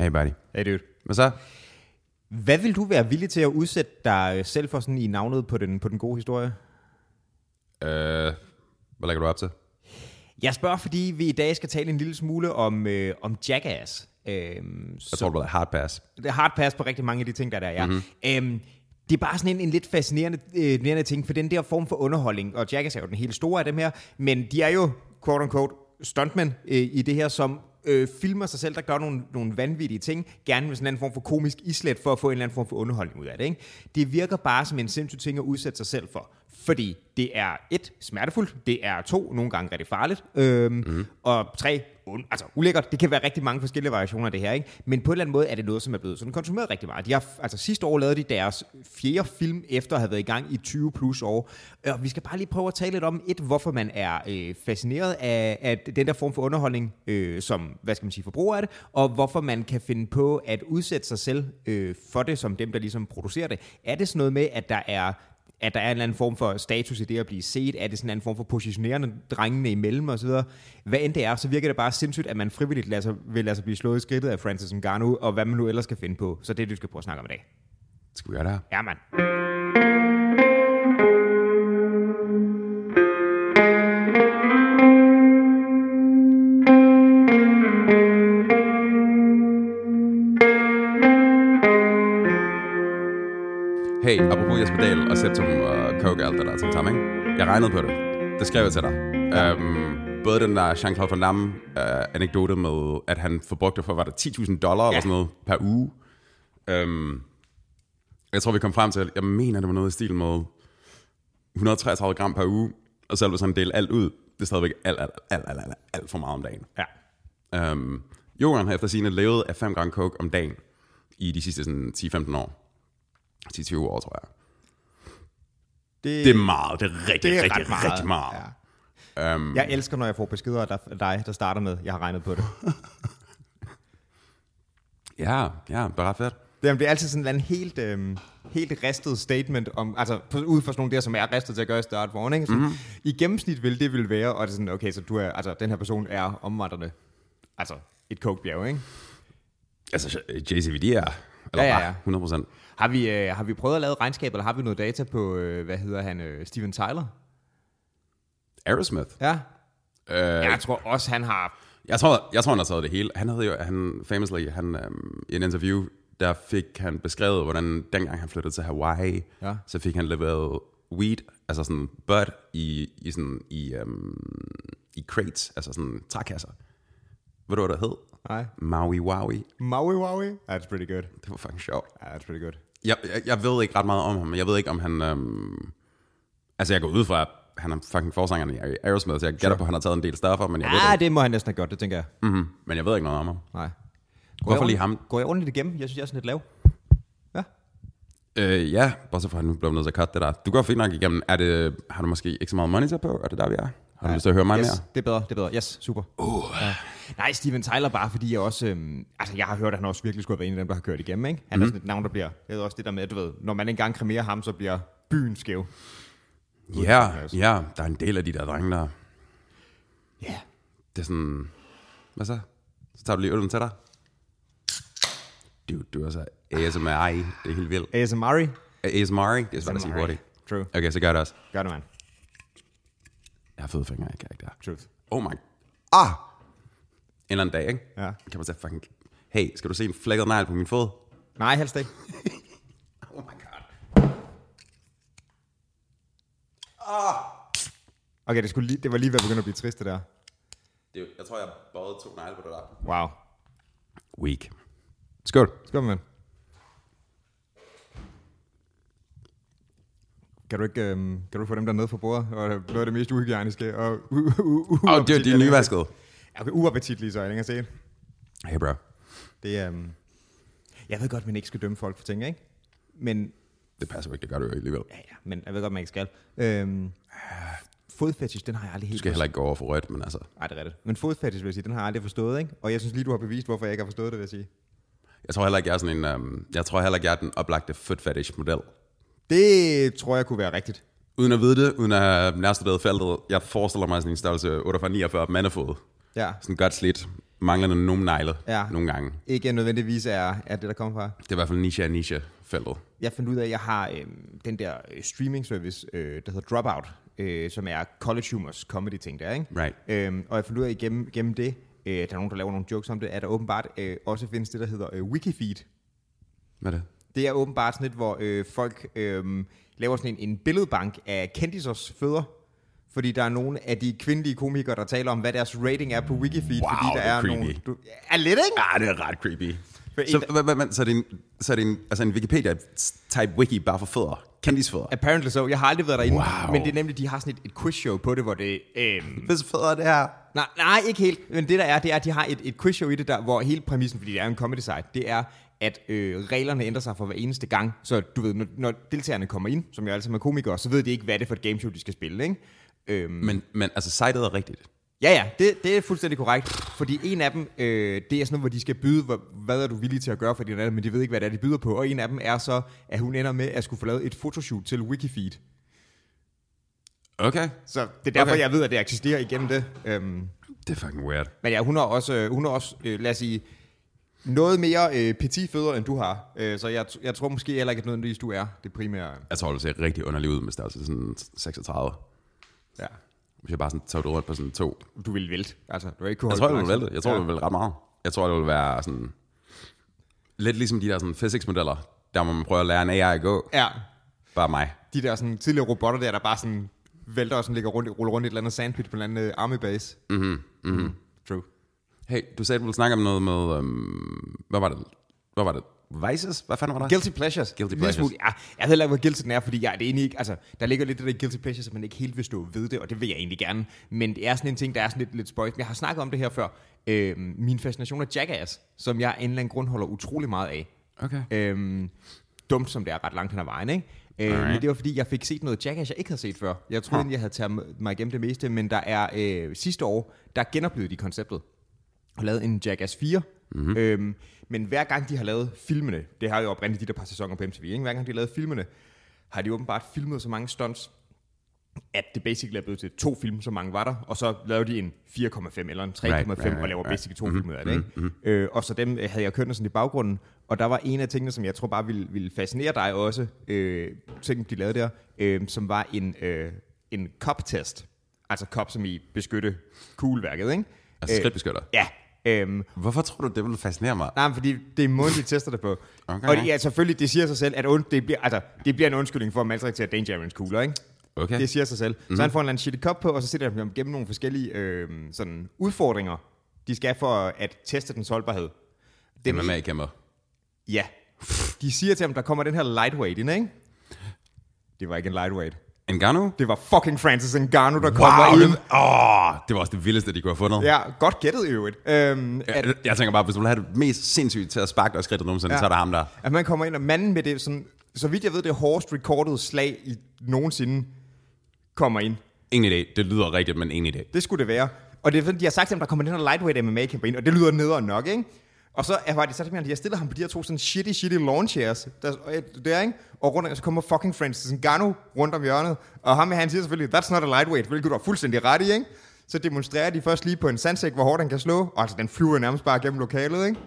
Hey buddy. Hey dude. Hvad så? Hvad vil du være villig til at udsætte dig selv for sådan i navnet på den, på den gode historie? Øh, hvad lægger du op til? Jeg spørger, fordi vi i dag skal tale en lille smule om, øh, om Jackass. Øhm, Jeg tror, det var hard pass. det er hard pass på rigtig mange af de ting, der er der, ja. Mm-hmm. Øhm, det er bare sådan en, en lidt fascinerende øh, fascinerende ting, for den der form for underholdning, og Jackass er jo den helt store af dem her, men de er jo, quote unquote, stuntmen øh, i det her, som øh, filmer sig selv, der gør nogle, nogle vanvittige ting, gerne med sådan en anden form for komisk islet, for at få en eller anden form for underholdning ud af det. Ikke? Det virker bare som en sindssyg ting at udsætte sig selv for, fordi det er et, smertefuldt, det er to, nogle gange rigtig farligt, øhm, mm. og tre, un, altså ulækkert. Det kan være rigtig mange forskellige variationer af det her, ikke? men på en eller anden måde er det noget, som er blevet sådan konsumeret rigtig meget. De har, altså sidste år lavede de deres fjerde film, efter at have været i gang i 20 plus år, øh, og vi skal bare lige prøve at tale lidt om, et, hvorfor man er øh, fascineret af, af den der form for underholdning, øh, som, hvad skal man sige, forbruger af det, og hvorfor man kan finde på at udsætte sig selv øh, for det, som dem, der ligesom producerer det. Er det sådan noget med, at der er at der er en eller anden form for status i det at blive set? Er det sådan en anden form for positionerende drengene imellem osv.? Hvad end det er, så virker det bare sindssygt, at man frivilligt lader sig, vil lade sig blive slået i skridtet af Francis Ngannou, og hvad man nu ellers skal finde på. Så det er det, vi skal prøve at snakke om i dag. Skal vi gøre det her? Ja, mand. Dahl og Septum og Coke og alt det der til sammen, ikke? Jeg regnede på det. Det skrev jeg til dig. Ja. Um, både den der Jean-Claude Van Damme uh, anekdote med, at han forbrugte for, var det 10.000 dollar ja. eller sådan noget per uge. Um, jeg tror, vi kom frem til, jeg mener, det var noget i stil med 133 gram per uge, og selv hvis han delte alt ud, det er stadigvæk alt, alt, alt, alt, alt, alt for meget om dagen. Ja. Um, Johan har efter sine levet af 5 gram coke om dagen i de sidste sådan, 10-15 år. 10-20 år, tror jeg. Det, Det er meget. Det er rigtig, det er rigtig, meget. rigtig meget. Ja. Um, Jeg elsker, når jeg får beskeder af dig- der starter med, jeg har regnet på det. ja, ja, det er ret fedt. Jamen, det er altid sådan en helt, øhm, helt ristet statement, om, altså ud fra sådan nogle der, som er ristet til at gøre i start for ikke? Så, mm-hmm. I gennemsnit vil det vil være, og det er sådan, okay, så du er, altså, den her person er omvandrende, altså et kokebjerg, ikke? Altså, JCVD er, eller Ja, ja, ja. 100 procent. Har vi, øh, har vi prøvet at lave et regnskab, eller har vi noget data på, øh, hvad hedder han, øh, Steven Tyler? Aerosmith. Ja. Uh, Jeg tror også, han har... jeg, tror, jeg tror, han har taget det hele. Han havde jo, han famously, han, um, i en interview, der fik han beskrevet, hvordan dengang han flyttede til Hawaii, Ja. så fik han leveret weed, altså sådan bud, i, i, sådan, i, um, i crates, altså sådan trækasser. Ved du, hvad det hed? Nej. Maui Wowie. Maui Wowie? That's pretty good. Det var fucking sjovt. Yeah, that's pretty good. Jeg, jeg, jeg ved ikke ret meget om ham, jeg ved ikke, om han... Øhm, altså, jeg går ud fra, at han er fucking forsangeren i Aerosmith, så jeg gætter på, at han har taget en del stoffer, men jeg ved det Ja, ikke. det må han næsten have gjort, det tænker jeg. Mm-hmm. Men jeg ved ikke noget om ham. Nej. Går Hvorfor lige ham? Går jeg ordentligt igennem? Jeg synes, jeg er sådan lidt lav. Ja. Øh, ja, bortset fra, at han nu blev nødt til at cutte det der. Du går fint nok igennem. Er det, har du måske ikke så meget monitor på? Er det der, vi er? Har du lyst til at høre mig yes, mere? det er bedre, det er bedre. Yes, super. Uh. Ja. Nej, Steven Tyler bare, fordi jeg også... Øhm, altså, jeg har hørt, at han også virkelig skulle have været en af dem, der har kørt igennem, ikke? Han mm. er sådan et navn, der bliver... Det er også det der med, du ved, når man engang kremerer ham, så bliver byen skæv. Ja, ja, der er en del af de der drenge, der... Ja. Yeah. Det er sådan... Hvad så? Så tager du lige øllen til dig. Du, du er så ASMR, det er helt vildt. ASMR. ASMR, det er svært at sige hurtigt. True. Okay, så gør det også. Gør det, man. Jeg har fede fingre, jeg kan ikke der. Truth. Oh my... Ah! En eller anden dag, ikke? Ja. Kan man sige fucking... Hey, skal du se en flækket negl på min fod? Nej, helst ikke. Oh my god. Ah! Okay, det, skulle lige, det var lige ved at begynde at blive trist, det der. Det, jeg tror, jeg bøjede to negle på det der. Wow. Weak. Skål. Skål, mand. Kan du ikke, øhm, kan du få dem der nede for bordet? Og noget af det mest uhygieniske og u- u- u- oh, det, er nyvasket. Ja, Okay, uappetitlige, så jeg længere set. Hey, bro. Det. Um, jeg ved godt, man ikke skal dømme folk for ting, ikke? Men, Det passer ikke, det gør du jo alligevel. ja, ja, men jeg ved godt, man ikke skal. Øhm, fodfetish, den har jeg aldrig Du helt skal heller ikke gå over for rødt, men altså... Nej, det er rigtigt. Men fodfetish, vil jeg sige, den har jeg aldrig forstået, ikke? Og jeg synes lige, du har bevist, hvorfor jeg ikke har forstået det, vil jeg sige. Jeg tror heller ikke, jeg er sådan en... Um, jeg tror heller ikke, jeg er den oplagte foot fetish model. Det tror jeg kunne være rigtigt. Uden at vide det, uden at have nærstuderet feltet, jeg forestiller mig sådan en størrelse 48-49 mandefod. Ja. Sådan godt slidt. manglende nogle negle Ja. nogle gange. Ikke nødvendigvis er, er det, der kommer fra. Det er i hvert fald niche af niche-feltet. Jeg fandt ud af, at jeg har øh, den der øh, streaming service, øh, der hedder Dropout, øh, som er College Humors comedy ting der, ikke? Right. Øhm, og jeg fandt ud af, gennem, gennem det, øh, der er nogen, der laver nogle jokes om det, at der åbenbart øh, også findes det, der hedder øh, Wikifeed. Hvad er det? Det er åbenbart sådan et, hvor øh, folk øh, laver sådan en, en billedbank af kendisers fødder. Fordi der er nogle af de kvindelige komikere, der taler om, hvad deres rating er på Wikifeed. Wow, fordi der det er er creepy. nogle... Du, er lidt, ikke? Ah, det er ret creepy. Så, hvad, hvad, hvad, så er det en, så er det en, altså en Wikipedia-type wiki bare for fødder. Kendisfødder. Apparently so. Jeg har aldrig været derinde. Wow. Men det er nemlig, de har sådan et, et quizshow på det, hvor det... Øh, Hvis fødder det her. Nej, nej, ikke helt. Men det der er, det er, at de har et, et quizshow i det, der, hvor hele præmissen, fordi det er en comedy site, det er, at øh, reglerne ændrer sig for hver eneste gang. Så du ved, når, når deltagerne kommer ind, som jo alle sammen er komikere, så ved de ikke, hvad det er for et gameshow, de skal spille, ikke? Øhm, Men, men altså, sitet er rigtigt. ja, ja, det, det er fuldstændig korrekt. Fordi en af dem, øh, det er sådan noget, hvor de skal byde, hvor, hvad er du villig til at gøre for din anden, men de ved ikke, hvad det er, de byder på. Og en af dem er så, at hun ender med at skulle få lavet et fotoshoot til Wikifeed. Okay. Så det er derfor, Okay. okay. jeg ved, at det eksisterer igennem det. Øhm, Det er fucking weird. Men ja, hun har også, øh, hun har også øh, lad os sige, noget mere øh, petit fødder, end du har. Øh, så jeg, jeg tror måske heller ikke, at nødvendigvis du er det primære. Jeg tror, det ser rigtig underligt ud med størrelse sådan 36. Ja. Hvis jeg bare sådan tager det rundt på sådan to. Du vil vælte. Altså, du ikke kunne Jeg tror, holde det vil balancen. vælte. Jeg tror, ja. det vil ret meget. Jeg tror, det vil være sådan... Lidt ligesom de der sådan physics-modeller, der må man prøve at lære en AI at gå. Ja, Bare mig. de der sådan, tidligere robotter der, der bare sådan vælter og sådan ligger rundt, ruller rundt i et eller andet sandpit på en eller anden øh, army base. Mhm, Mm-hmm. True. Hey, du sagde, du ville snakke om noget med... Um, hvad var det? Hvad var det? Vices? Hvad fanden var det? Guilty pleasures. Guilty pleasures. Smule, ja, jeg ved ikke, hvor guilty den er, fordi jeg er det egentlig ikke, altså, der ligger lidt det der guilty pleasures, at man ikke helt vil stå ved det, og det vil jeg egentlig gerne. Men det er sådan en ting, der er sådan lidt, lidt spøjt. Jeg har snakket om det her før. Øhm, min fascination af Jackass, som jeg af en eller anden grund holder utrolig meget af. Okay. Øhm, dumt som det er ret langt hen ad vejen, ikke? Øh, Alright. men det var fordi, jeg fik set noget Jackass, jeg ikke havde set før. Jeg troede, huh. jeg havde taget mig igennem det meste, men der er øh, sidste år, der genoplevede de konceptet og lavet en Jackass 4. Mm-hmm. Øhm, men hver gang de har lavet filmene, det har jo oprindeligt de der par sæsoner på MTV, ikke? hver gang de har lavet filmene, har de åbenbart filmet så mange stunts, at det basically er blevet til to film, så mange var der, og så lavede de en 4,5 eller en 3,5 Right, right, right, og laver right. basically to film ud af det. Ikke? Mm-hmm. Øh, og så dem øh, havde jeg kørt sådan i baggrunden, og der var en af tingene, som jeg tror bare ville, ville fascinere dig også, øh, ting de lavede der, øh, som var en, øh, en cop-test. Altså cop, som i beskytte kugleværket, ikke? Altså skridtbeskytter. Ja. Øhm, Hvorfor tror du, det ville fascinere mig? Nej, fordi det er måden, de tester det på. Okay. Og det, ja, selvfølgelig, det siger sig selv, at und, det, bliver, altså, det bliver en undskyldning for at maltraktere Dangerous kugler, ikke? Okay. Det siger sig selv. Mm-hmm. Så han får en eller anden shitty cup på, og så sætter han dem gennem nogle forskellige øh, sådan udfordringer, de skal for at teste dens holdbarhed. Det er med kæmper. Ja. De siger til ham, der kommer den her lightweight ind, ikke? Det var ikke en lightweight. Ngannou? Det var fucking Francis Ngannou, der kommer Wow, ind. det, åh, det var også det vildeste, de kunne have fundet. Ja, godt gættet i øvrigt. Øhm, at, Jeg, jeg tænker bare, hvis du vil have det mest sindssygt til at sparke dig skridtet nogensinde, ja. Så er der ham der. At man kommer ind, og manden med det sådan, så vidt jeg ved, det hårdest recorded slag i nogensinde kommer ind. Ingen idé. Det lyder rigtigt, men ingen idé. Det skulle det være. Og det er sådan, de har sagt til ham, der kommer den her lightweight MMA kæmper ind, og det lyder nederen nok, ikke? Og så er de sagt til ham, at de har stillet ham på de her to sådan shitty, shitty lawn chairs, der, der, ikke? Og rundt, så kommer fucking Francis Ngannou rundt om hjørnet, og ham han siger selvfølgelig, that's not a lightweight, hvilket du har fuldstændig ret i, ikke? Så demonstrerer de først lige på en sandsæk, hvor hårdt han kan slå, og altså den flyver nærmest bare gennem lokalet, ikke?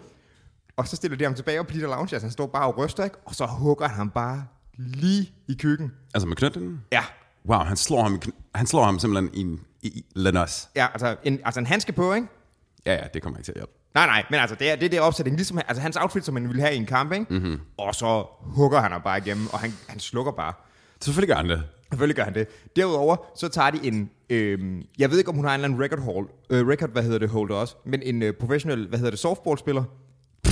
Og så stiller de ham tilbage op på de der lounge chairs, han står bare og ryster, ikke? Og så hugger han ham bare lige i køkken. Altså med knytten? Ja, Wow, han slår ham, han slår ham simpelthen i, i, i ja altså en, altså en handske på, ikke? Ja, ja, det kommer ikke til at hjælpe. Nej, nej, men altså, det er det, det opsætning, ligesom altså, hans outfit, som man ville have i en kamp, ikke? Mm-hmm. Og så hugger han ham bare igennem, og han, han slukker bare. Selvfølgelig gør han det. Selvfølgelig gør han det. Derudover, så tager de en, øhm, jeg ved ikke, om hun har en eller anden record, hold, øh, record hvad hedder det, holder også, men en øh, professionel, hvad hedder det, softballspiller.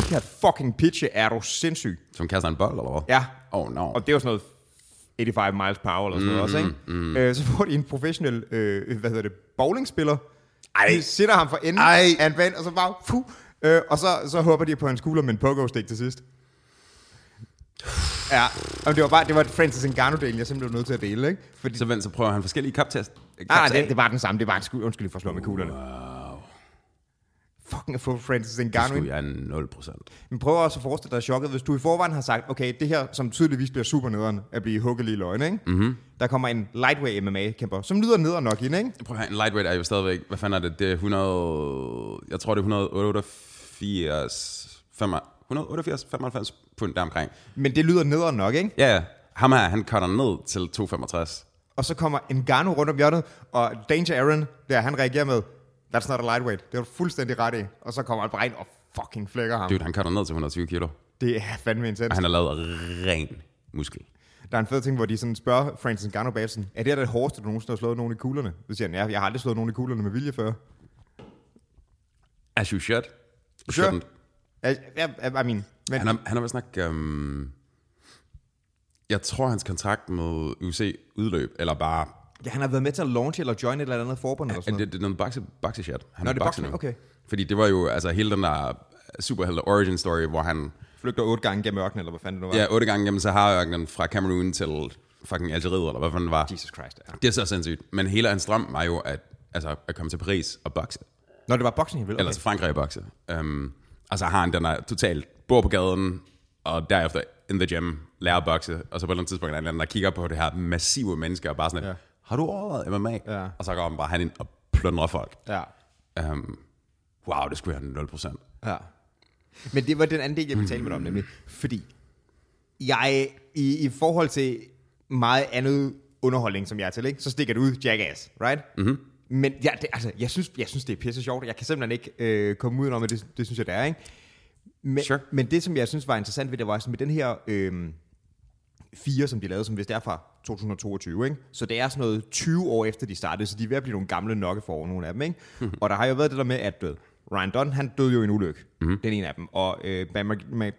Kan fucking pitche, er du sindssyg. Som kaster en bold, eller hvad? Ja, Oh no. og det er jo sådan noget 85 miles per hour eller sådan noget også, ikke? Mm. Øh, så får de en professionel, øh, hvad hedder det, bowlingspiller. Ej. De sætter ham for enden Ej. af en bane, og så bare, fuh, øh, og så, så hopper de på en skulder med en pogo-stik til sidst. Ja, og det var bare, det var Francis Ngannou-delen, jeg simpelthen var nødt til at dele, ikke? Fordi, Så, vent, så prøver han forskellige kaptest. nej, det, det var den samme, det var en skud, undskyld for at slå med kuglerne. Wow. Fucking at få Francis Det Ngannou ind. skulle jeg 0 procent. Men prøv også at forestille dig chokket, hvis du i forvejen har sagt, okay, det her, som tydeligvis bliver super nederen, at blive hugget lige i løgn, ikke? Mm-hmm. Der kommer en lightweight MMA-kæmper, som lyder nederen nok ind, ikke? Prøv at en lightweight er jo stadigvæk, hvad fanden er det, det er 100, jeg tror det er 188, 188, 95 pund deromkring. Men det lyder nederen nok, ikke? Ja. Ham her, han cutter ned til 265. Og så kommer Ngannou rundt om hjørnet, og Danger Aaron, der han reagerer med, that's not a lightweight. Det var du fuldstændig ret i. Og så kommer ind og fucking flækker ham. Dude, han cutter ned til 120 kilo. Det er fandme intens. Og han har lavet ren muskel. Der er en fed ting, hvor de sådan spørger Francis Ngannou bag sådan, er det her det hårdeste, du nogensinde har slået nogen i kuglerne? Så siger han, ja, jeg har aldrig slået nogen i kuglerne med vilje før. As you should. You Sure. shouldn't. Ja, ja, I mean, men, Han har, han har vist nok... Um, jeg tror, hans kontrakt med UFC udløb, eller bare... ja, han har været med til at launch eller join et eller andet forbund eller sådan Det, noget. det er noget boxe shit. Han Nå, det er bokser boxing, nu. okay. Fordi det var jo altså hele den der superhelte origin story, hvor han Flygter otte gange gennem ørkenen, eller hvad fanden det nu var. ja, otte gange gennem Sahara-ørkenen fra Cameroon til fucking Algeriet, eller hvad fanden det var. Jesus Christ, ja. Det er så sindssygt. Men hele hans drøm var jo at, altså, at komme til Paris og bokse. Når det var boxing, vel? Okay. Eller til Frankrig og bokse. Um, og så har han den der totalt bor på gaden, og derefter in the gym, lærer at bokse, og så på et eller andet tidspunkt er anden, der kigger på det her massive mennesker, og bare sådan, Ja. Har du overvejet MMA? Ja. Og så går han bare han ind og plundrer folk. Ja. Um, wow, det skulle jeg 0%. Ja. Men det var den anden del, jeg ville tale med dig om, nemlig. Fordi jeg, i, i forhold til meget andet underholdning, som jeg er til, ikke, så stikker det ud Jackass, right? Mm-hmm. Men ja, det, altså, jeg, synes, jeg synes, det er pisse sjovt. Jeg kan simpelthen ikke øh, komme ud om, at det, det synes jeg, det er, ikke? Men, Sure. men det, som jeg synes var interessant ved det, var sådan med den her øh, fire, som de lavede, som vist er fra 2022, ikke? Så det er sådan noget 20 år efter, de startede, så de er ved at blive nogle gamle nokke for nogle af dem, ikke? Mm-hmm. Og der har jo været det der med, at død. Ryan Dunn, han døde jo i en ulykke, mm-hmm. den ene af dem. Og øh, Bam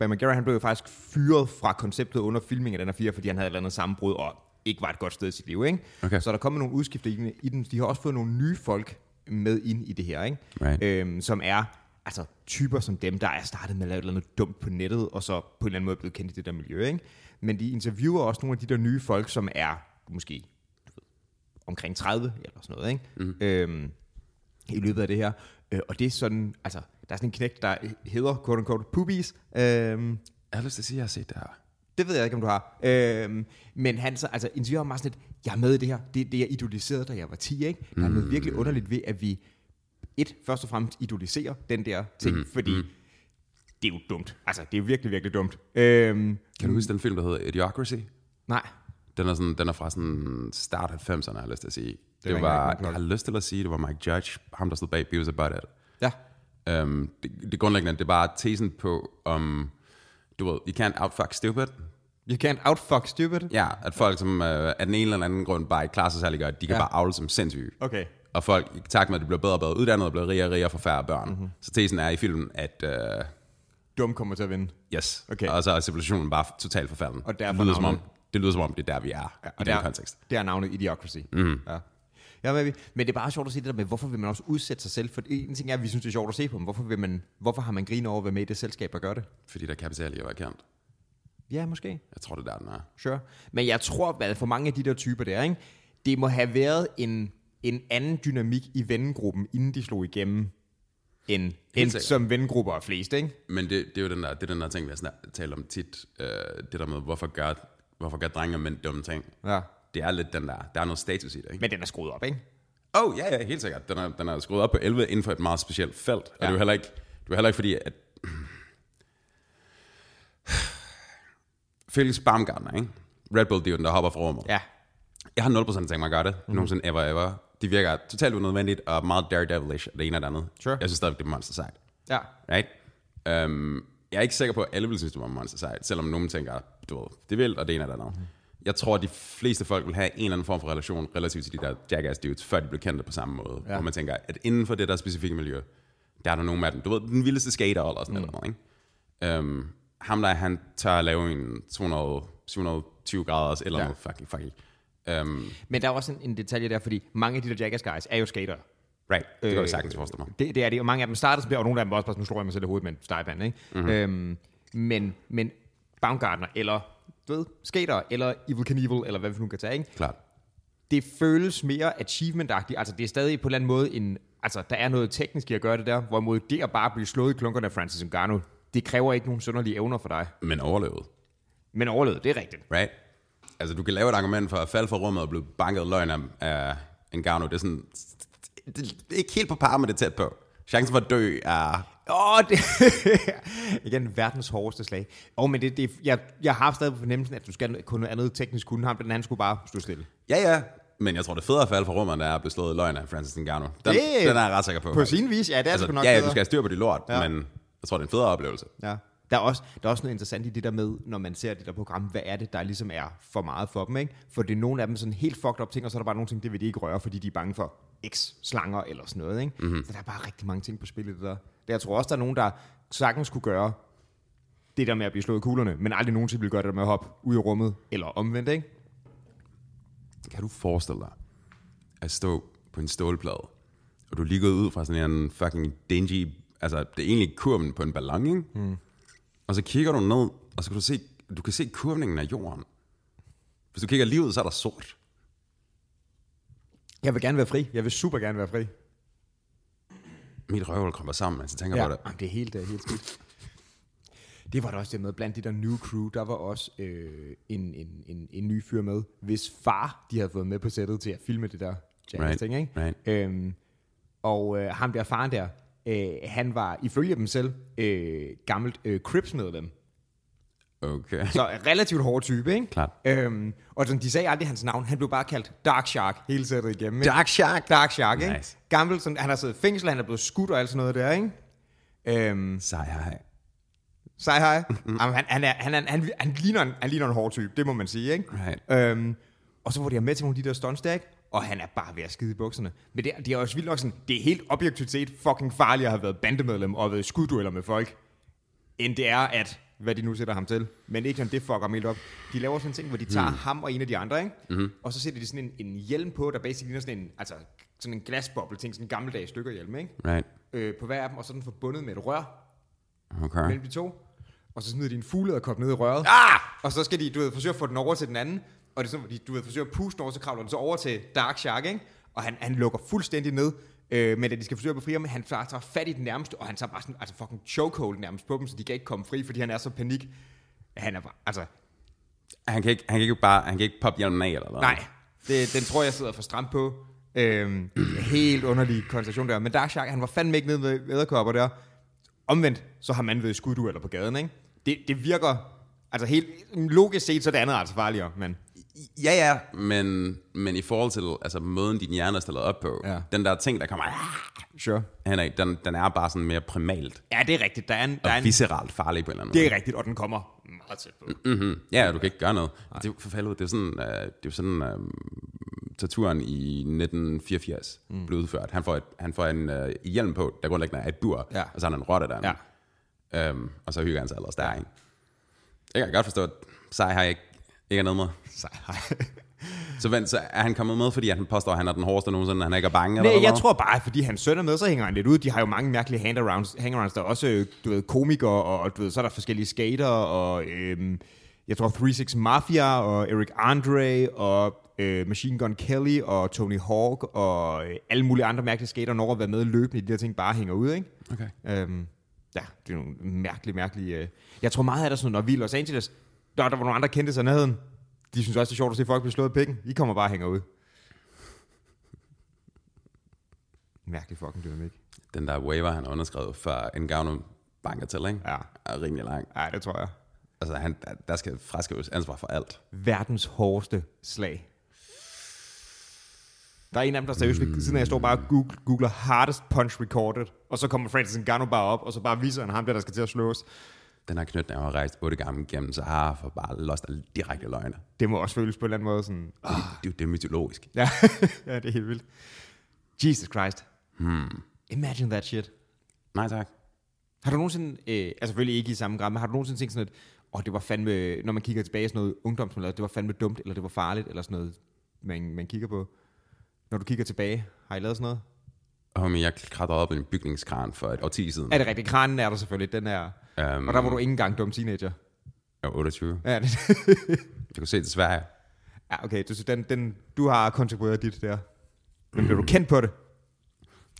Margera, han blev jo faktisk fyret fra konceptet under filmingen af den her fire, fordi han havde et eller andet sammenbrud, og ikke var et godt sted i sit liv, ikke? Okay. Så der kommer nogle udskifter i den. De har også fået nogle nye folk med ind i det her, ikke? Right. Øhm, som er altså typer som dem, der er startet med at lave et eller andet dumt på nettet, og så på en eller anden måde blevet kendt i det der miljø, ikke? Men de interviewer også nogle af de der nye folk, som er måske du ved, omkring 30 eller sådan noget, ikke? Mm. Øhm, i løbet af det her. Øh, og det er sådan, altså, der er sådan en knægt, der hedder, quote unquote, Poobies. Øhm, Jeg har lyst til at sige, at jeg har set det her. det ved jeg ikke, om du har. Øhm, men han så, altså, interviewer mig sådan lidt, jeg er med i det her. Det, det jeg idoliserede, da jeg var 10, ikke? Der er noget virkelig underligt ved, at vi, et, først og fremmest idoliserer den der ting, mm. fordi det er jo dumt. Altså, det er virkelig, virkelig dumt. Øhm, Kan du huske den film, der hedder Idiocracy? nej. Den er, sådan, den er fra sådan start 90'erne, har jeg lyst til at sige. Det, det var, jeg har lyst til at sige, det var Mike Judge, ham der stod bag Beavis About It. Ja. Um, det, det grundlæggende, det er bare tesen på, om, du ved, you can't outfuck stupid. You can't outfuck stupid. Ja, at folk, som uh, af den ene eller anden grund bare ikke klarer sig særlig godt, de kan Ja. bare avle som sindssyge. Okay. Og folk, i takt med, at de bliver bedre og bedre uddannet, og bliver rigere og rigere for færre børn. Mhm. Mm-hmm. Så tesen er i filmen, at uh, Dum kommer til at vinde. yes, Okay. og så er civilisationen bare totalt forfalden. Og derfor det, lyder som om, det lyder som om, det er der, vi er ja, i og den der, kontekst. Det er navnet Idiocracy. Mm. Ja. Ja, men, men det er bare sjovt at se det der med, hvorfor vil man også udsætte sig selv? For en ting er, at vi synes, det er sjovt at se på, men hvorfor, vil man, hvorfor har man griner over at være med i det selskab, der gør det? Fordi der er kapital i at være kendt. Ja, måske. Jeg tror, det er der, den er. Sure. Men jeg tror, at for mange af de der typer der, ikke, det må have været en, en anden dynamik i vennegruppen, inden de slog igennem, end, end som vennegrupper er flest, ikke? Men det, det er jo den der, det er den der ting, vi har talt om tit. Øh, det der med, hvorfor gør, hvorfor gør drenge og mænd dumme ting. Ja. Det er lidt den der, der er noget status i det, ikke? Men den er skruet op, ikke? Oh, ja, ja, helt sikkert. Den er, den er skruet op på 11 inden for et meget specielt felt. Og Ja. det er jo heller ikke, det er heller ikke fordi, at... Felix Baumgartner, ikke? Red Bull dyren, der hopper fra rummet. Ja. Jeg har 0% tænkt mig at gøre det. Mm. Nogensinde ever, ever. Det virker totalt unødvendigt og meget daredevilish, det ene og det andet. Sure. Jeg synes stadig, det er monster sejt. Ja. Right? Um, jeg er ikke sikker på, at alle vil synes, det var monster sejt, selvom nogen tænker, du ved, det er vildt, og det ene og det andet. Mm. Jeg tror, at de fleste folk vil have en eller anden form for relation relativt til de der jackass dudes, før de bliver kendte på samme måde. Ja. Hvor man tænker, at inden for det der specifikke miljø, der er der nogen af dem. Du ved, den vildeste skater eller sådan mm. noget, ikke? Um, ham der, han tør at lave en 200, 720 graders eller ja. noget fucking fucking. Um, Men der er også en, en detalje der, fordi mange af de der Jackass guys er jo skater. right, det kan Øh, jeg sagtens forestille mig. Det, det er det, og mange af dem startede som og nogle af dem også bare, nu slår jeg mig selv i hovedet med en stegepande, ikke? Mhm. Mm-hmm. Øhm, men, men Baumgartner, eller du ved, skater, eller Evil Knievel, eller hvad vi nu kan tage, ikke? Klart. det føles mere achievement-agtigt. Altså, det er stadig på en eller anden måde en altså, der er noget teknisk i at gøre det der, hvorimod det at bare blive slået i klunkerne af Francis Ngannou, det kræver ikke nogen sønderlige evner for dig. Men overlevet. Men overlevede, det er rigtigt. Right? Altså, du kan lave et argument for at falde fra rummet og blive banket løgn af, af Ngannou. Det er sådan... Det, det er ikke helt på par med det tæt på. Chancen for at dø er... Åh, oh, det igen verdens hårdeste slag. Åh, oh, men det, det, jeg, jeg har stadig på fornemmelsen, at du skal kunne noget andet teknisk kunne ham, men han skulle bare stå stille. Ja, ja. Men jeg tror, det er federe at falde fra rummet, det er at blive slået i løgn af Francis Ngannou. Den, Det- den er jeg ret sikker på. På sin vis, ja, det er altså, altså, nok ja, ja, du skal have styr på dit lort, ja. men jeg tror, det er en federe oplevelse. Ja. Der er, også, der er også noget interessant i det der med, når man ser det der program, hvad er det, der ligesom er for meget for dem, ikke? For det er nogle af dem sådan helt fucked up ting, og så er der bare nogle ting, det vil de ikke røre, fordi de er bange for X-slanger eller sådan noget, ikke? Mm-hmm. Så der er bare rigtig mange ting på spillet, det der. Jeg tror også, der er nogen, der sagtens kunne gøre det der med at blive slået i kuglerne, men aldrig nogensinde vil gøre det der med at hoppe ud i rummet, eller omvendt, ikke? Kan du forestille dig at stå på en stålplade, og du er lige gået ud fra sådan en fucking dingy, altså det er egentlig kurven på en ballon, ikke? Mm. Og så kigger du ned, og så kan du se, du kan se kurvningen af jorden. Hvis du kigger lige ud, så er der sort. Jeg vil gerne være fri. Jeg vil super gerne være fri. Mit røvhul kommer sammen, mens jeg tænker Ja, på det. Jamen, det er helt, det er helt skidt. Det var der også det med, blandt de der new crew, der var også øh, en, en, en, en ny fyr med, hvis far, de havde fået med på sættet til at filme det der jazz Right, ting, ikke? right. Øhm, og øh, ham der faren der, øh, han var ifølge dem selv øh, gammelt øh, Crips-medlem. Okay. Så relativt hård type, ikke? Klart. Øhm, og sådan, de sagde aldrig hans navn. Han blev bare kaldt Dark Shark hele sættet igennem. Ikke? Dark Shark. Dark Shark, ikke? Nice. Gammel, sådan, han har siddet i fængsel, han er blevet skudt og alt sådan noget der, ikke? Øhm, Sej, hej. Sej hej. Jamen, han, han, er, han, er, han, han, ligner en, han ligner en hård type, det må man sige, ikke? Right. Øhm, og så var de med til nogle af de der stunts der, ikke? Og han er bare ved at skide i bukserne. Men det, er- det er også vildt nok sådan, det er helt objektivt set fucking farligt at have været bandemedlem og været skuddueller med folk, end det er at, hvad de nu sætter ham til. Men ikke sådan, det fucker ham helt op. De laver sådan en ting, hvor de tager mm. ham og en af de andre, ikke? Mm-hmm. Og så sætter de sådan en, en hjelm på, der basically ligner sådan en, altså, sådan en glasboble ting, sådan en gammeldags stykker hjelm, ikke? Right. Øh, på hver af dem, og så er den forbundet med et rør, Okay. mellem de to, og så smider de en fuglederkop ned i røret. Ah! Og så skal de, du ved, forsøge at få den over til den anden, og det er sådan, hvor de, du ved, forsøger at puste over, så kravler den så over til Dark Shark, ikke? Og han, han lukker fuldstændig ned, øh, men da de skal forsøge at befri ham, han tager, tager fat i den nærmeste, og han tager bare sådan, altså fucking chokehold nærmest på dem, så de kan ikke komme fri, fordi han er så panik. Han er bare, altså, Han kan ikke, han kan ikke bare, han kan ikke poppe hjelmen af, eller hvad? nej, det, den tror jeg sidder for stramt på. Øhm, helt underlig konstellation der. Men Dark Shark, han var fandme ikke nede ved æderkopper der. Omvendt, så har man ved skuddueller på gaden, ikke? Det, det virker, altså helt logisk set, så er det andet altså farligere, men... Ja, ja, men, men i forhold til altså, måden, din hjerne er stillet op på, Ja. den der ting, der kommer ah, Sure. henad, den, den er bare sådan mere primalt Ja, det er rigtigt. Der er en, der er en, visceralt farlig på en eller anden det måde. er rigtigt, og den kommer meget tæt på. Mm-hmm. Ja, du kan ikke gøre noget. Det er jo for helvede, det er sådan, uh, det er sådan uh, torturen i 1984 mm. blev udført. Han får, et, han får en uh, hjelm på, der grundlæggende er et bur, Ja. og så har han en rotte der. Ja. Um, og så hygger han sig ellers der, ikke? Jeg kan godt forstå, at Sai har ikke, ikke er noget med. Så, hej. Så, vent, så er han kommet med, fordi han påstår, at han er den hårdeste nogensinde, han ikke er bange? eller Nej, jeg tror bare, at fordi hans søn er med, så hænger han lidt ud. De har jo mange mærkelige hangarounds. hangarounds. Der er også, du ved, komikere, og du ved, så er der forskellige skater, og øhm, jeg tror 36 Mafia, og Eric Andre, og øh, Machine Gun Kelly, og Tony Hawk, og øh, alle mulige andre mærkelige skater, når at være med løbende i de der ting, bare hænger ud, ikke? Okay. Øhm, ja, det er nogle mærkelige, mærkelige... Øh. Jeg tror meget af det er sådan, når vi er i Los Angeles, der, der var nogle andre kendte sig nærheden. De synes også, det er sjovt at se folk blive slået i pikken. I kommer bare og hænger ud. Mærkelig fucking dynamik. Den der waiver, han har underskrevet for Ngannou banker til, ikke? Ja. er rimelig lang. Ja, det tror jeg. Altså, han, der skal fraskrives ansvar for alt. Verdens hårdeste slag. Der er en af dem, der seriøst ved siden af, jeg står bare og googler, googler hardest punch recorded, og så kommer Francis Ngannou bare op, og så bare viser han ham, der, der skal til at slås. Den her knytnæve har rejst otte gange gennem Sahara for bare lost af direkte løgne. Det må også føles på en eller anden måde sådan... Det, det, det er mytologisk. Ja, ja det er helt vildt. Jesus Christ. Hmm. Imagine that shit. Nej tak. Har du nogensinde, øh, altså selvfølgelig ikke i samme grad, men har du nogensinde tænkt sådan, at åh, det var fandme, når man kigger tilbage sådan noget ungdomsmiljø, det var fandme dumt, eller det var farligt, eller sådan noget, man, man kigger på? Når du kigger tilbage, har I lavet sådan noget? Homie, jeg klatrede op i en bygningskran for et årti siden. Er det rigtigt? Kranen er der selvfølgelig, den er... Um, Og der var du ikke engang dum teenager. Jeg var 28. Ja, det, Jeg kunne se det Sverige. ja okay, du, den, den, du har kontribueret dit der. Men blev du kendt på det?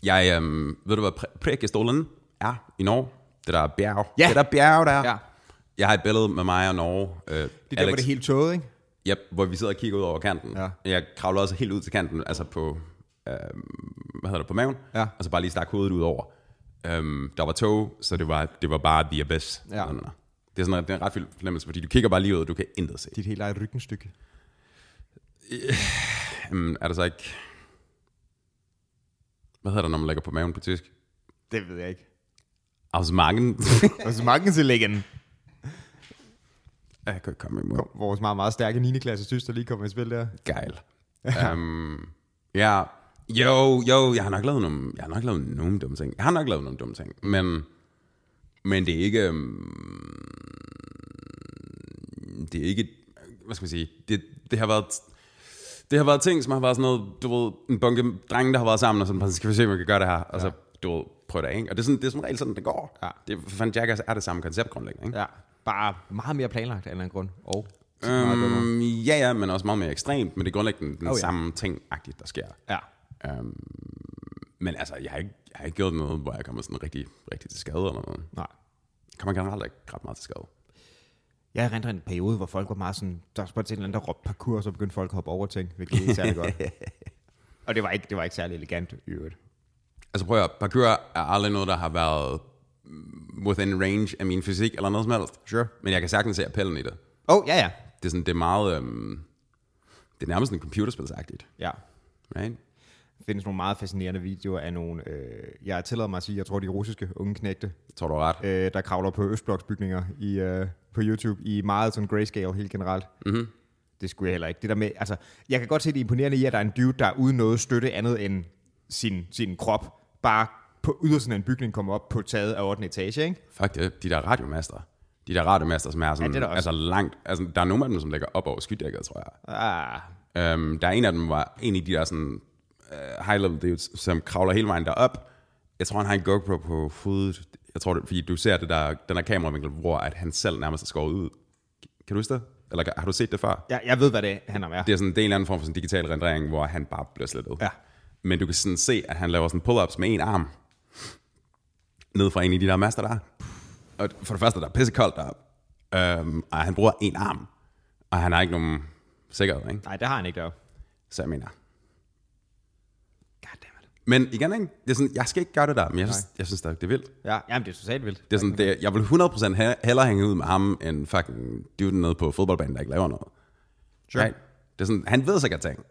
Jeg, øhm, ved du hvad Prekestolen er i Norge? Det der bjerg. Ja. Det der bjerg der. Ja. Jeg har et billede med mig og Norge. Øh, Det er der, hvor det helt tåget, ikke? Yep, hvor vi sidder og kigger ud over kanten. Ja. Jeg kravler også helt ud til kanten, altså på, øh, hvad hedder det, på maven, Ja. og så bare lige stak hovedet ud over. Um, der var tog, så det var, det var bare the abyss. Ja. Under. Det er sådan en, det er en ret vild fornemmelse, fordi du kigger bare lige ud, og du kan intet se. Dit helt eget ryggenstykke. Um, er der så ikke... Hvad hedder det, når man lægger på maven på tysk? Det ved jeg ikke. Ausmagen. Og så mange til læggen. jeg kan ikke komme imod. Vores meget, meget stærke 9. klasse søster lige kommer i spil der. Geil. um, ja, jo, jo, jeg har nok lavet nogle, jeg har nok lavet nogle dumme ting. Jeg har nok lavet nogle dumme ting, men, men det er ikke, um, det er ikke, hvad skal man sige, det, det har været, det har været ting, som har været sådan noget, du ved, en bunke drenge, der har været sammen, og sådan, "Bare, skal vi se, om vi kan gøre det her, og så, du ved, prøv det af, ikke? Og det er, sådan, det er som regel sådan, det går. Ja. Det, for fanden, Jackass er det samme koncept grundlæggende, ikke? Ja. Bare meget mere planlagt af en eller anden grund. Og. Um, ja, ja, men også meget mere ekstremt, men det er grundlæggende den Oh, ja. samme ting der sker. Ja. Um, men altså, jeg har, ikke, jeg har ikke gjort noget, hvor jeg kommer sådan rigtig, rigtig til skade eller noget. Nej. Kommer generelt ikke ret meget til skade. Jeg erindrer en periode, hvor folk var meget sådan, der var til en eller anden, der råbte parkour, og så begyndte folk at hoppe over ting, hvilket ikke særlig godt. og det var ikke, det var ikke særlig elegant i øvrigt. Altså prøv at høre, parkour er aldrig noget, der har været within range af min fysik eller noget som helst. Sure. Men jeg kan sagtens se appellen i det. Oh, ja, ja. Det er, sådan, det er meget... Øhm, det er nærmest sådan computerspilsagtigt. Ja. Right? Findes nogle meget fascinerende videoer af nogle, øh, jeg tillader mig at sige, jeg tror de russiske unge knægte, Jeg tror, du ret. øh, der kravler på Østbloksbygninger i, øh, på YouTube i meget sådan grayscale helt generelt. Mm-hmm. Det skulle jeg heller ikke. Det der med, altså, jeg kan godt se det imponerende i, at der er en dude, der er uden noget støtte andet end sin, sin krop, bare på ydersiden af en bygning kommer op på taget af 8. etage, ikke? Fuck det, de der radiomaster. De der radiomaster, som er sådan, Ja, er altså langt, altså der er nogle af dem, som ligger op over skydækket, tror jeg. Ah, Um, der er en af dem, var en af de der sådan uh, high level dudes, som kravler hele vejen derop. Jeg tror, han har en GoPro på hovedet. Jeg tror, det, fordi du ser det der, den der kameravinkel, hvor at han selv nærmest er skåret ud. Kan du huske det? Eller har du set det før? jeg, jeg ved, hvad det handler om. Ja. Det er sådan det er en eller anden form for sådan digital rendering, hvor han bare bliver slettet. Ja. Men du kan sådan se, at han laver sådan pull-ups med en arm. Ned fra en af de der master der. Og for det første, der er pissekoldt deroppe. Um, og han bruger en arm. Og han har ikke nogen sikkerhed, ikke? Nej, det har han ikke deroppe. Så jeg mener. Men igen, ikke? Det er sådan, jeg skal ikke gøre det der, men jeg synes, jeg synes det er vildt. Ja, jamen, det er totalt vildt. Det er sådan, det, jeg vil 100% he- hellere hænge ud med ham, end fucking dude nede på fodboldbanen, der ikke laver noget. Sure. Right? Det er sådan, han ved sikkert ting.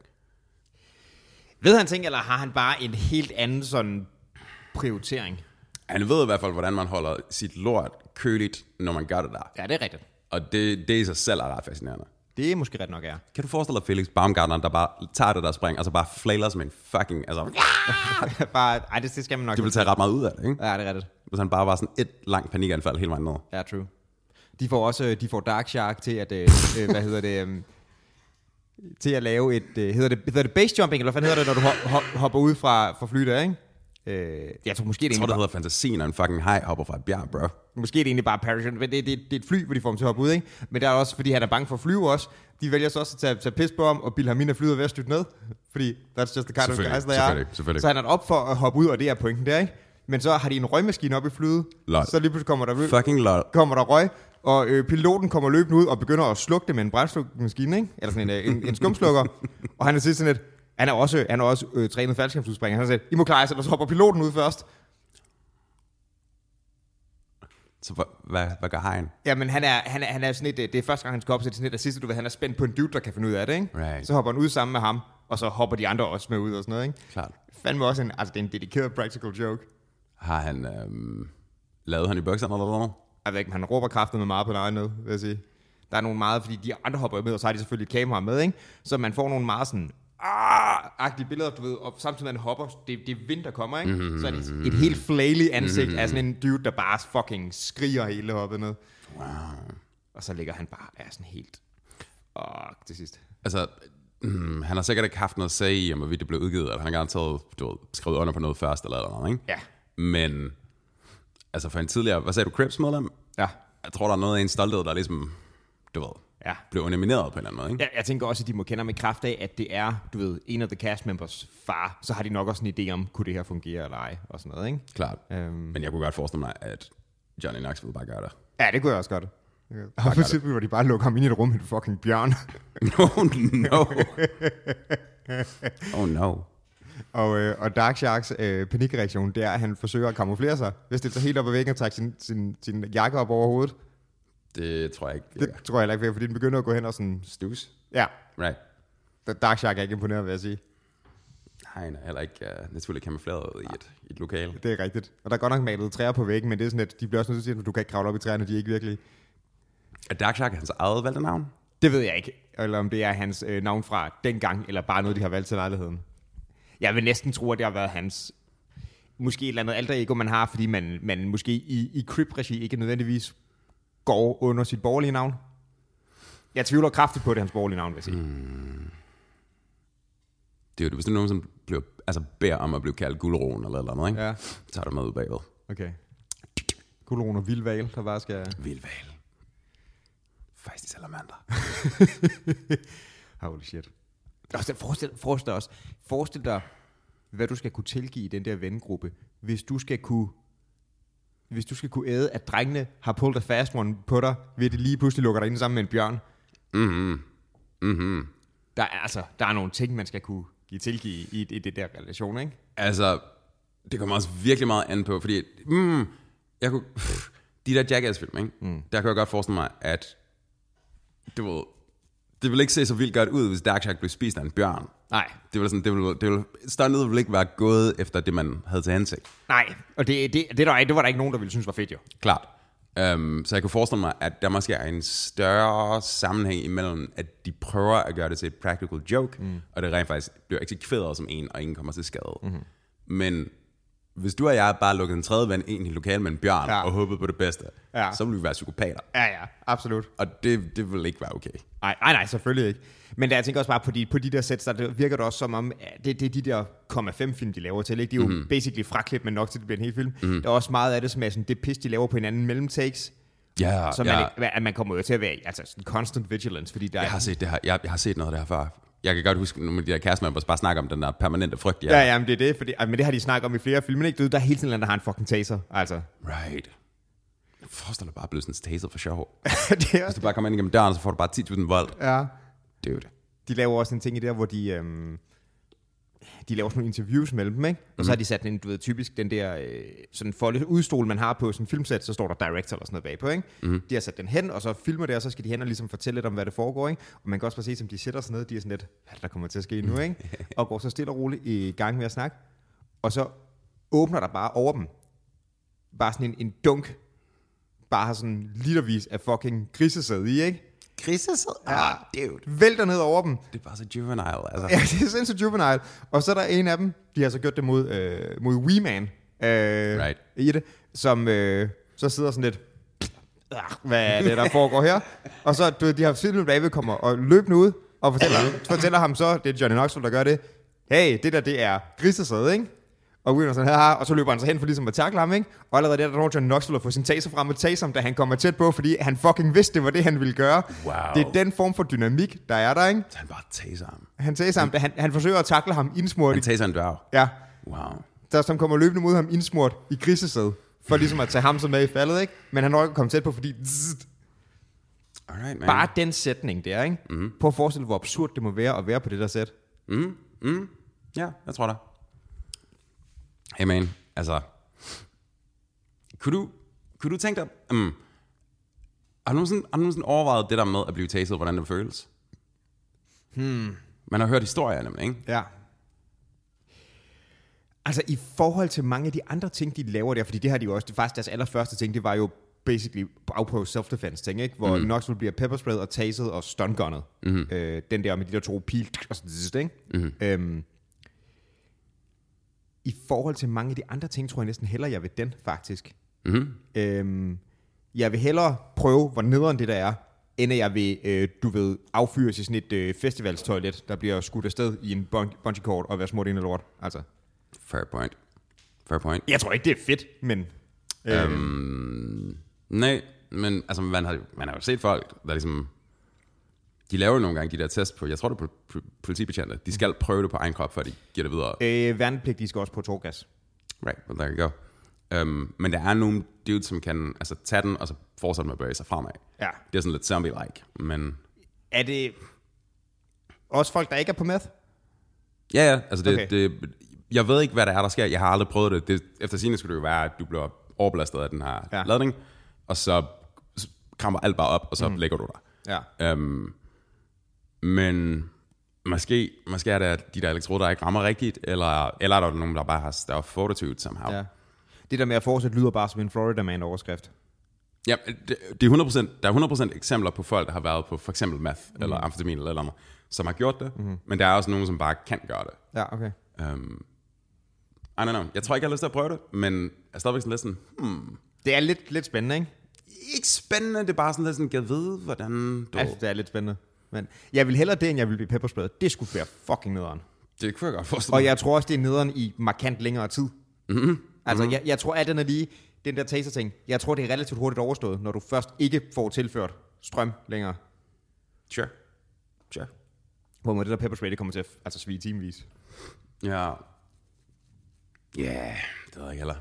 Ved han ting, eller har han bare en helt anden sådan prioritering? Han ved i hvert fald, hvordan man holder sit lort køligt, når man gør det der. Ja, det er rigtigt. Og det, det i sig selv er ret fascinerende. Det er måske ret nok, ja. Kan du forestille dig Felix Baumgartner, der bare tager det der spring, og så bare flailer som en fucking... Altså, bare, ej, det, det skal man nok. det vil tage ret meget ud af det, ikke? Ja, det er rigtigt. Hvis han bare var sådan et langt panikanfald hele vejen ned. Ja, true. De får også de får Dark Shark til at, øh, øh, hvad hedder det, øh, til at lave et, øh, hedder det, hedder det base jumping, eller hvad hedder det, når du ho- ho- hopper ud fra, fra flyet, ikke? Øh, jeg tror måske, det Jeg er tror, det egentlig hedder fantasien, når en fucking hej hopper fra et bjerg, bro. Måske er det egentlig bare parachute, men det, det, det er et fly, hvor de får ham til at hoppe ud, ikke? Men der er også, fordi han er bange for at flyve også, de vælger så også at tage, tage pis på ham og bilde ham ind af flyet ved at styrte ned. Fordi that's just the kind of guys, selvfølgelig, selvfølgelig. Så han er op for at hoppe ud, og det er pointen der, ikke? Men så har de en røgmaskine op i flyet, Lol. så lige pludselig kommer der, Fucking lol. kommer der røg, og øh, piloten kommer løbende ud og begynder at slukke det med en brændslukningsmaskine, ikke? Eller sådan en, øh, en, en skumslukker. og han er sådan et, han er også, han er også øh, trænet faldskærmsudspringer. Han har sagt, I må klare jer og så hopper piloten ud først. Så hvad, hvad, hvad gør hajen? Ja, men han er, han er, han er sådan et, det er første gang, han skal op, er sådan et, det sidste, du ved, han er spændt på en dude, der kan finde ud af det, ikke? Right. Så hopper han ud sammen med ham, og så hopper de andre også med ud og sådan noget, ikke? Klart. Fandme også en, altså det er en dedikeret practical joke. Har han øhm, lavet han i bukserne eller noget? Jeg ved ikke, han råber kraftet med meget på egen nød, vil jeg sige. Der er nogle meget, fordi de andre hopper med, og så har de selvfølgelig et kamera med, ikke? Så man får nogle meget sådan, ah-agtige billeder, du ved, og samtidig med han hopper, det, det er vind, der kommer, ikke? Mm-hmm. Så er det et, helt flaily ansigt mm-hmm. af sådan en dude, der bare fucking skriger hele hoppet ned. Wow. Og så ligger han bare er sådan helt, åh, til sidst. Altså, mm, han har sikkert ikke haft noget at sige i, om hvorvidt det blev udgivet, eller han har garanteret du ved, skrevet under på noget først, eller noget, ikke? Ja. Men, altså for en tidligere, hvad sagde du, Crips medlem? Ja. Jeg tror, der er noget af en stolthed, der er ligesom, du ved, Ja. blev elimineret på en eller anden måde, ikke? Jeg, jeg tænker også, at de må kende ham i kraft af, at det er, du ved, en af the cast members far, så har de nok også en idé om, kunne det her fungere eller ej, og sådan noget, ikke? Klart. Øhm. Men jeg kunne godt forestille mig, at Johnny Knoxville bare gør det. Ja, det kunne jeg også godt. Og for eksempel, hvor de bare lukker ham ind i et rum med en fucking bjørn. Oh no. oh no. og, øh, og Dark Sharks øh, panikreaktion, det er, at han forsøger at kamuflere sig. Hvis det så helt op ad væggen og trække sin, sin, sin jakke op over hovedet. Det tror jeg ikke. Det tror jeg heller ikke, fordi den begynder at gå hen og sådan... Stus. Ja, Right. Dark Shark er ikke imponeret, vil jeg sige. Nej, er heller ikke uh, naturligt kamufleret i et, i et lokale. Det er rigtigt. Og der er godt nok malet træer på væggen, men det er sådan, at de bliver også nødt til at sige, at du kan ikke kravle op i træerne, de er ikke virkelig... Er Dark Shark hans eget valgte navn? Det ved jeg ikke, eller om det er hans øh, navn fra dengang, eller bare noget, de har valgt til lejligheden. Jeg vil næsten tro, at det har været hans... Måske et eller andet alter ego, man har, fordi man, man måske i, i Crip-regi ikke nødvendigvis går under sit borgerlige navn. Jeg tvivler kraftigt på, det hans borgerlige navn, vil jeg sige. Mm. Det er jo, er nogen, som bliver, altså beder om at blive kaldt guldroen eller eller andet, ikke? Ja, så er der med ud bagved. okay. Guldron og vildval, der bare skal... Vildval. Faktisk salamander. Holy shit. Og så forestil, forestil dig også, forestil dig, hvad du skal kunne tilgive i den der vennegruppe, hvis du skal kunne hvis du skal kunne æde, at drengene har pulled a fast one på dig, ved at de lige pludselig lukker dig ind sammen med en bjørn. Mhm. Mhm. Der er, altså, der er nogle ting, man skal kunne give tilgive i, i det der relation, ikke? Altså, det kommer også virkelig meget an på, fordi, mm, jeg kunne, pff, de der Jackass-film, ikke? Mm. der kan jeg godt forestille mig, at, du ved, det vil ikke se så vildt godt ud, hvis Dark Shark blev spist af en bjørn. Nej, Det vil sådan, det vil, det vil, stuntet vil ikke være gået efter det, man havde til hensigt. nej. Og det, det, det, der, det var der ikke nogen, der ville synes var fedt, jo. Klart. Um, så jeg kunne forestille mig, at der måske er en større sammenhæng imellem, at de prøver at gøre det til et practical joke, mm. og det rent faktisk bliver eksekveret som en, og ingen kommer til skade. Mm-hmm. Men hvis du og jeg bare lukkede en tredje ven ind i lokalet med en bjørn, Ja. ja. og håbede på det bedste, Ja. ja. så ville vi være psykopater. Ja, ja, absolut. Og det, det vil ikke være okay. Nej, nej, nej, selvfølgelig ikke. Men der, jeg tænker også bare på de, på de der sæt, der virker det også som om, det, det er de der 0,5 film, de laver til. Ikke? De er jo mm. basically fraklip, men nok til, at det bliver en hel film. Mm. Der er også meget af det, som er sådan, det pis, de laver på hinanden mellem takes. Ja, Så ja. man, ikke- at man kommer jo til at være altså sådan constant vigilance, fordi der Jeg er... har set det her. Jeg, jeg har set noget af det her før. Jeg kan godt huske, nogle af de der cast members bare snakker om den der permanente frygt, Ja, ja, men det er det, fordi, men det har de snakket om i flere film, ikke? Du Der er hele tiden en, der har en fucking taser, altså. Right. Forestil dig bare at blive sådan en taser for sjov. det er, Hvis du bare kommer ind igennem døren, så får du bare 10.000 volt. ja. Dude. De laver også en ting i der, hvor de... Øhm, de laver sådan nogle interviews mellem dem, ikke? Og mm-hmm. så har de sat en, du ved, typisk den der øh, sådan folde udstol, man har på sådan en filmsæt, så står der director eller sådan noget bagpå, ikke? Mm-hmm. De har sat den hen, og så filmer det, og så skal de hen og ligesom fortælle lidt om, hvad det foregår, ikke? Og man kan også bare se, som de sætter sig ned, de er sådan lidt, hvad er der kommer til at ske nu, ikke? og går så stille og roligt i gang med at snakke. Og så åbner der bare over dem, bare sådan en, en dunk, bare sådan litervis af fucking grisesæd i, ikke? Grisesæd? Ah, dude. Vælter ned over dem, Det er bare så juvenile, altså. Ja, det er sindssygt juvenile. Og så er der en af dem, de har så gjort det mod, øh, mod Wee Man øh, Right. i det, som øh, så sidder sådan lidt, "Ah, hvad er det, der foregår her? Og så, du de har filmet, David kommer og løbende ud, og fortæller, fortæller ham så, det er Johnny Knoxville, der gør det, hey, det der, det er grisesæde, ikke? Og Wee Man er sådan her, og så løber han så hen for ligesom at takle ham, ikke? Og allerede der, der når Johnny Knoxville at få sin taser frem og taser ham, da han kommer tæt på, fordi han fucking vidste, det var det, han ville gøre. Wow. Det er den form for dynamik, der er der, ikke? Så han bare taser ham. Han taser ham, da han, han forsøger at takle ham indsmurt Han taser en dværg. Ja, Wow. der som kommer løbende mod ham indsmurt i grisesæd, for ligesom at tage ham så med i faldet, ikke? Men han når ikke at komme tæt på, fordi zzzt, Alright, man. bare den sætning der, ikke? Mm. Prøv at forestille dig, hvor absurd det må være at være på det der sæt. Mm, mm. Ja, jeg tror det. Hey man, altså... Kunne du, kunne du tænke dig... Um, har, du nogensinde, har du nogensinde overvejet det der med at blive taset, hvordan det føles? Hmm. Man har hørt historier nemlig, ikke? Ja. Altså i forhold til mange af de andre ting, de laver der, fordi det har de jo også, det faktisk deres allerførste ting, det var jo basically afprøve self-defense ting, ikke? Hvor mm. Knoxville bliver peppersprayet og taset og stungunnet. Mm. Øh, den der med de der to pil, og sådan zzzt, ikke? Mm. Øhm, I forhold til mange af de andre ting, tror jeg næsten hellere, jeg vil den, faktisk. Mm-hmm. Øhm, jeg vil hellere prøve, hvor nederen det der er, end at jeg vil, øh, du ved, affyres i sådan et øh, festivalstoilet, der bliver skudt afsted i en bun- bungee cord og være smurt ind i lort. Altså, Fair point. Fair point. jeg tror ikke, det er fedt, men... Øh, Øhm, nej, men altså, man har, man har jo set folk, der ligesom De laver jo nogle gange de der test på, jeg tror det er på po- politibetjente. De skal prøve det på egen krop, før de giver det videre. Øh, værnepligtige skal også på torgas. Right, well, there you go. Um, men der er nogle dudes, som kan altså, tage den, og så fortsætte med at bevæge sig fremad. Ja. Det er sådan lidt zombie-like, men... Er det også folk, der ikke er på meth? Ja, ja, altså det, Okay. det, jeg ved ikke, hvad der er, der sker. Jeg har aldrig prøvet det. det efter sigende skulle det jo være, at du bliver overbelastet af den her Ja. ladning, og så kramper alt bare op, og så mm. lægger du dig. Ja. Um, men måske, måske er det, at de der elektroder ikke rammer rigtigt, eller, eller er der nogen, der bare har større fortitude somehow. ja. Det der med at fortsætte lyder bare som en Florida Man overskrift. Ja, det, det er 100%, der er 100% eksempler på folk, der har været på for eksempel meth, mm. eller amfetamin eller eller andet, som har gjort det, mm. men der er også nogen, som bare kan gøre det. Ja, okay. Um, I don't know. Jeg tror ikke, jeg har lyst til at prøve det, men jeg er stadigvæk sådan lidt sådan, hmm, Det er lidt, lidt spændende, ikke? ikke spændende, det er bare sådan lidt sådan, jeg ved, hvordan du... Altså, det er lidt spændende. Men jeg vil hellere det, end jeg vil blive peppersprayet. Det skulle være fucking nederen. det kunne jeg godt forestille Og jeg tror også, det er nederen i markant længere tid. Mm-hmm. Altså, jeg, jeg tror, at den er lige, den der taser-ting, jeg tror, det er relativt hurtigt overstået, når du først ikke får tilført strøm længere. Sure. Sure. Hvor med det der pepperspray, det kommer til at altså, svige timevis. Ja. Ja, yeah, det ved jeg ikke heller.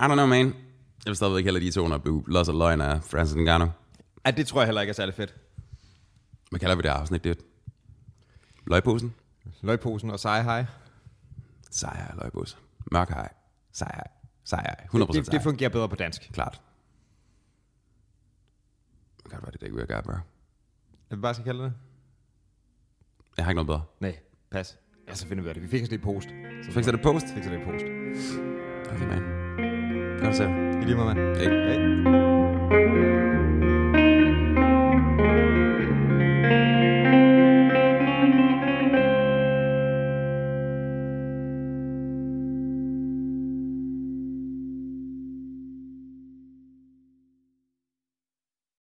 I don't know, man. Jeg vil stadigvæk heller de to, når blev Los og Løgn af Francis Ngannou. Ja, det tror jeg heller ikke er særlig fedt. Hvad kalder vi det afsnit? Det er løgposen? Løgposen og seje hej. Sejr løgpose. Mørk hej. Sejr. Sejr. 100% Det, det sejr. fungerer bedre på dansk. Klart. Hvad kan det være, det er ikke, vi har bro? Jeg bare skal kalde det. Jeg har ikke noget bedre. Nej, pas. Ja, så finder vi det. Vi fik os det i post. Så fikser det post. Så fik det post. Okay, man. Godt se. I lige måde, mand. Hey. Hej.